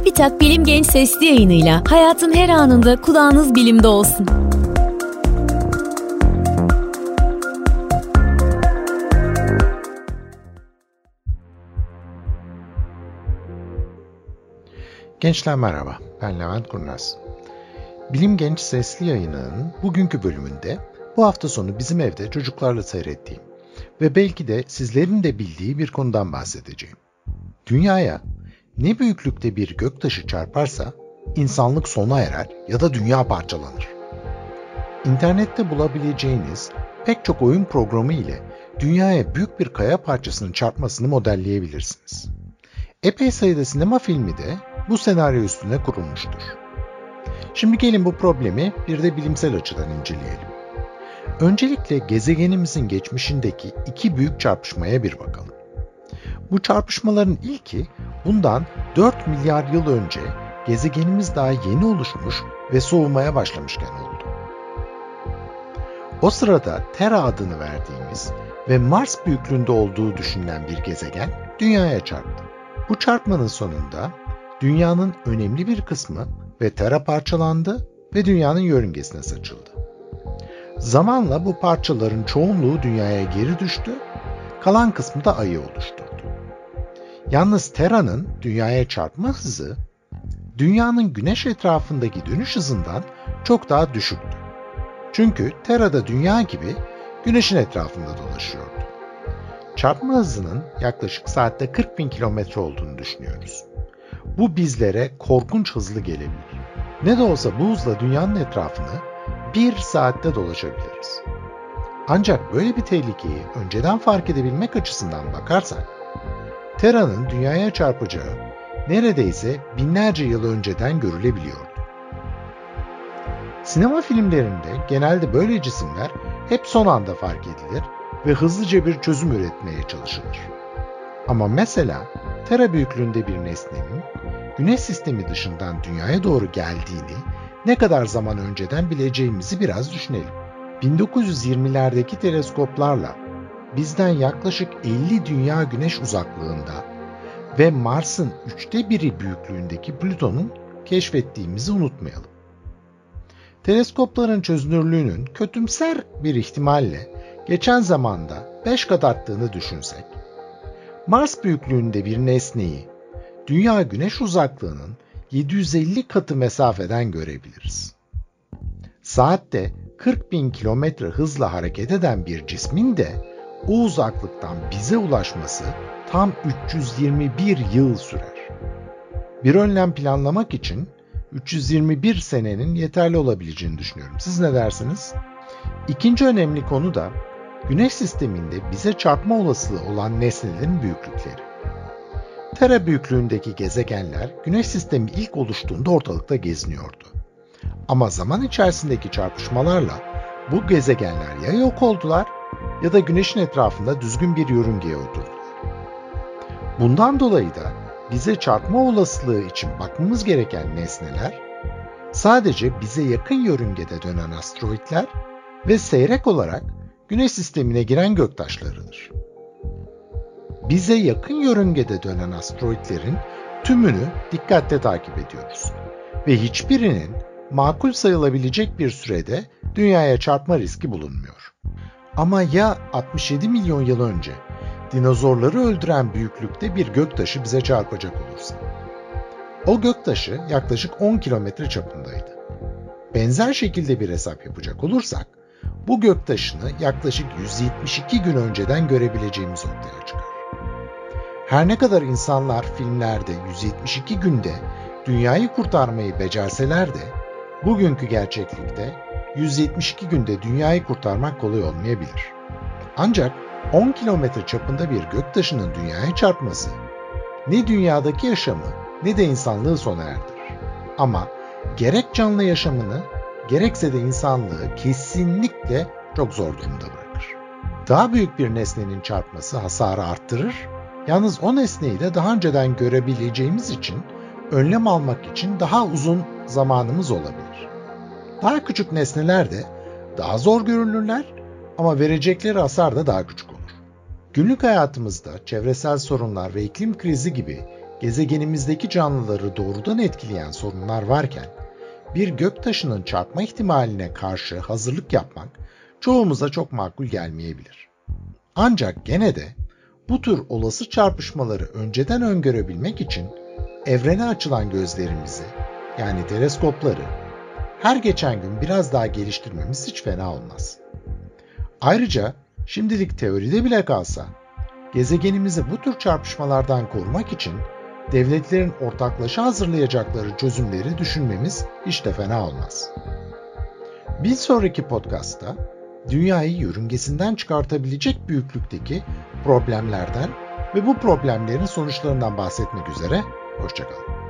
TÜBİTAK Bilim Genç Sesli yayınıyla hayatın her anında kulağınız bilimde olsun. Gençler merhaba, ben Levent Kurnaz. Bilim Genç Sesli yayınının bugünkü bölümünde bu hafta sonu bizim evde çocuklarla seyrettiğim ve belki de sizlerin de bildiği bir konudan bahsedeceğim. Dünyaya ne büyüklükte bir göktaşı çarparsa insanlık sona erer ya da dünya parçalanır. İnternette bulabileceğiniz pek çok oyun programı ile dünyaya büyük bir kaya parçasının çarpmasını modelleyebilirsiniz. Epey sayıda sinema filmi de bu senaryo üstüne kurulmuştur. Şimdi gelin bu problemi bir de bilimsel açıdan inceleyelim. Öncelikle gezegenimizin geçmişindeki iki büyük çarpışmaya bir bakalım. Bu çarpışmaların ilki bundan 4 milyar yıl önce gezegenimiz daha yeni oluşmuş ve soğumaya başlamışken oldu. O sırada Terra adını verdiğimiz ve Mars büyüklüğünde olduğu düşünülen bir gezegen Dünya'ya çarptı. Bu çarpmanın sonunda Dünya'nın önemli bir kısmı ve Terra parçalandı ve Dünya'nın yörüngesine saçıldı. Zamanla bu parçaların çoğunluğu Dünya'ya geri düştü, kalan kısmı da Ay'ı oluşturdu. Yalnız Terra'nın Dünya'ya çarpma hızı, Dünya'nın Güneş etrafındaki dönüş hızından çok daha düşüktü. Çünkü Terra'da Dünya gibi Güneş'in etrafında dolaşıyordu. Çarpma hızının yaklaşık saatte 40 bin kilometre olduğunu düşünüyoruz. Bu bizlere korkunç hızlı gelebilir. Ne de olsa bu hızla dünyanın etrafını bir saatte dolaşabiliriz. Ancak böyle bir tehlikeyi önceden fark edebilmek açısından bakarsak, Terra'nın dünyaya çarpacağı neredeyse binlerce yıl önceden görülebiliyordu. Sinema filmlerinde genelde böyle cisimler hep son anda fark edilir ve hızlıca bir çözüm üretmeye çalışılır. Ama mesela Terra büyüklüğünde bir nesnenin Güneş sistemi dışından dünyaya doğru geldiğini ne kadar zaman önceden bileceğimizi biraz düşünelim. 1920'lerdeki teleskoplarla bizden yaklaşık 50 dünya güneş uzaklığında ve Mars'ın üçte biri büyüklüğündeki Plüton'un keşfettiğimizi unutmayalım. Teleskopların çözünürlüğünün kötümser bir ihtimalle geçen zamanda 5 kat arttığını düşünsek, Mars büyüklüğünde bir nesneyi Dünya güneş uzaklığının 750 katı mesafeden görebiliriz. Saatte 40 bin kilometre hızla hareket eden bir cismin de o uzaklıktan bize ulaşması tam 321 yıl sürer. Bir önlem planlamak için 321 senenin yeterli olabileceğini düşünüyorum. Siz ne dersiniz? İkinci önemli konu da Güneş sisteminde bize çarpma olasılığı olan nesnelerin büyüklükleri. Terra büyüklüğündeki gezegenler Güneş sistemi ilk oluştuğunda ortalıkta geziniyordu. Ama zaman içerisindeki çarpışmalarla bu gezegenler ya yok oldular ya da Güneş'in etrafında düzgün bir yörüngeye oturdular. Bundan dolayı da bize çarpma olasılığı için bakmamız gereken nesneler sadece bize yakın yörüngede dönen asteroitler ve seyrek olarak Güneş sistemine giren göktaşlarıdır bize yakın yörüngede dönen asteroitlerin tümünü dikkatle takip ediyoruz ve hiçbirinin makul sayılabilecek bir sürede dünyaya çarpma riski bulunmuyor. Ama ya 67 milyon yıl önce dinozorları öldüren büyüklükte bir göktaşı bize çarpacak olursa? O göktaşı yaklaşık 10 kilometre çapındaydı. Benzer şekilde bir hesap yapacak olursak, bu göktaşını yaklaşık 172 gün önceden görebileceğimiz ortaya çıkar. Her ne kadar insanlar filmlerde 172 günde dünyayı kurtarmayı becerseler de bugünkü gerçeklikte 172 günde dünyayı kurtarmak kolay olmayabilir. Ancak 10 kilometre çapında bir göktaşının dünyaya çarpması ne dünyadaki yaşamı ne de insanlığı sona erdirir. Ama gerek canlı yaşamını gerekse de insanlığı kesinlikle çok zor durumda bırakır. Daha büyük bir nesnenin çarpması hasarı arttırır Yalnız o nesneyi de daha önceden görebileceğimiz için önlem almak için daha uzun zamanımız olabilir. Daha küçük nesneler de daha zor görülürler ama verecekleri hasar da daha küçük olur. Günlük hayatımızda çevresel sorunlar ve iklim krizi gibi gezegenimizdeki canlıları doğrudan etkileyen sorunlar varken, bir göktaşının çarpma ihtimaline karşı hazırlık yapmak çoğumuza çok makul gelmeyebilir. Ancak gene de bu tür olası çarpışmaları önceden öngörebilmek için evrene açılan gözlerimizi yani teleskopları her geçen gün biraz daha geliştirmemiz hiç fena olmaz. Ayrıca şimdilik teoride bile kalsa gezegenimizi bu tür çarpışmalardan korumak için devletlerin ortaklaşa hazırlayacakları çözümleri düşünmemiz hiç de fena olmaz. Bir sonraki podcast'ta dünyayı yörüngesinden çıkartabilecek büyüklükteki problemlerden ve bu problemlerin sonuçlarından bahsetmek üzere hoşçakalın.